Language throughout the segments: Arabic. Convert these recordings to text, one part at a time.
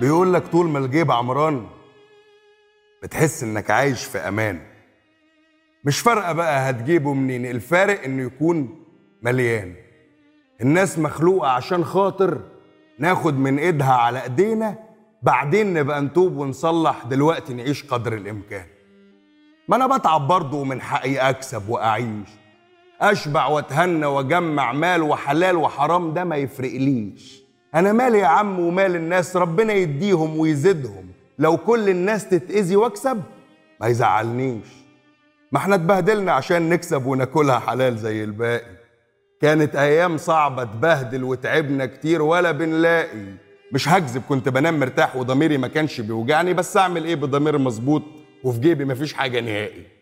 بيقول لك طول ما الجيب عمران بتحس إنك عايش في أمان. مش فارقة بقى هتجيبه منين الفارق إنه يكون مليان. الناس مخلوقة عشان خاطر ناخد من إيدها على إيدينا بعدين نبقى نتوب ونصلح دلوقتي نعيش قدر الإمكان. ما أنا بتعب برضه ومن حقي أكسب وأعيش. أشبع واتهنى واجمع مال وحلال وحرام ده ما يفرقليش. أنا مالي يا عم ومال الناس ربنا يديهم ويزيدهم. لو كل الناس تتأذي واكسب ما يزعلنيش. ما إحنا اتبهدلنا عشان نكسب وناكلها حلال زي الباقي. كانت أيام صعبة تبهدل وتعبنا كتير ولا بنلاقي. مش هكذب كنت بنام مرتاح وضميري ما كانش بيوجعني بس أعمل إيه بضمير مظبوط وفي جيبي مفيش حاجة نهائي.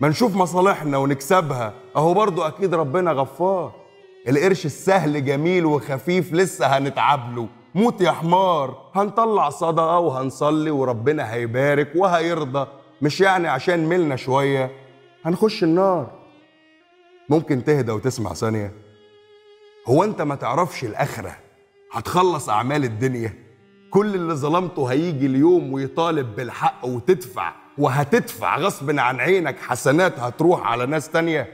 ما نشوف مصالحنا ونكسبها. أهو برضو أكيد ربنا غفار. القرش السهل جميل وخفيف لسه هنتعب له موت يا حمار. هنطلع صدقة وهنصلي وربنا هيبارك وهيرضى. مش يعني عشان ملنا شوية. هنخش النار. ممكن تهدى وتسمع ثانية. هو أنت ما تعرفش الآخرة؟ هتخلص أعمال الدنيا. كل اللي ظلمته هيجي اليوم ويطالب بالحق وتدفع. وهتدفع غصب عن عينك حسنات هتروح على ناس تانية.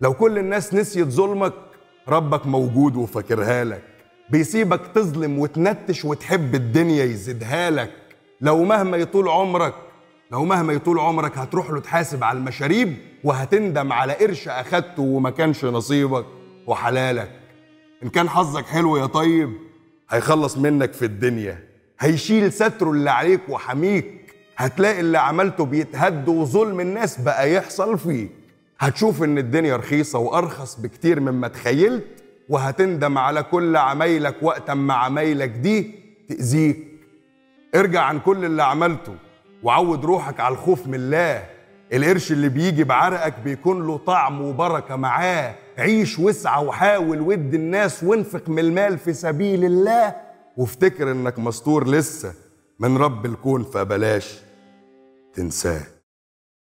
لو كل الناس نسيت ظلمك ربك موجود وفاكرها لك. بيسيبك تظلم وتنتش وتحب الدنيا يزيدها لك. لو مهما يطول عمرك لو مهما يطول عمرك هتروح له تحاسب على المشاريب وهتندم على قرش أخدته وما كانش نصيبك وحلالك. إن كان حظك حلو يا طيب هيخلص منك في الدنيا. هيشيل ستره اللي عليك وحميك. هتلاقي اللي عملته بيتهد وظلم الناس بقى يحصل فيك هتشوف إن الدنيا رخيصة وأرخص بكتير مما تخيلت وهتندم على كل عمايلك وقت ما عمايلك دي تأذيك. ارجع عن كل اللي عملته وعود روحك على الخوف من الله. القرش اللي بيجي بعرقك بيكون له طعم وبركة معاه. عيش واسعى وحاول ود الناس وانفق من المال في سبيل الله. وافتكر إنك مستور لسه. من رب الكون فبلاش. Then say,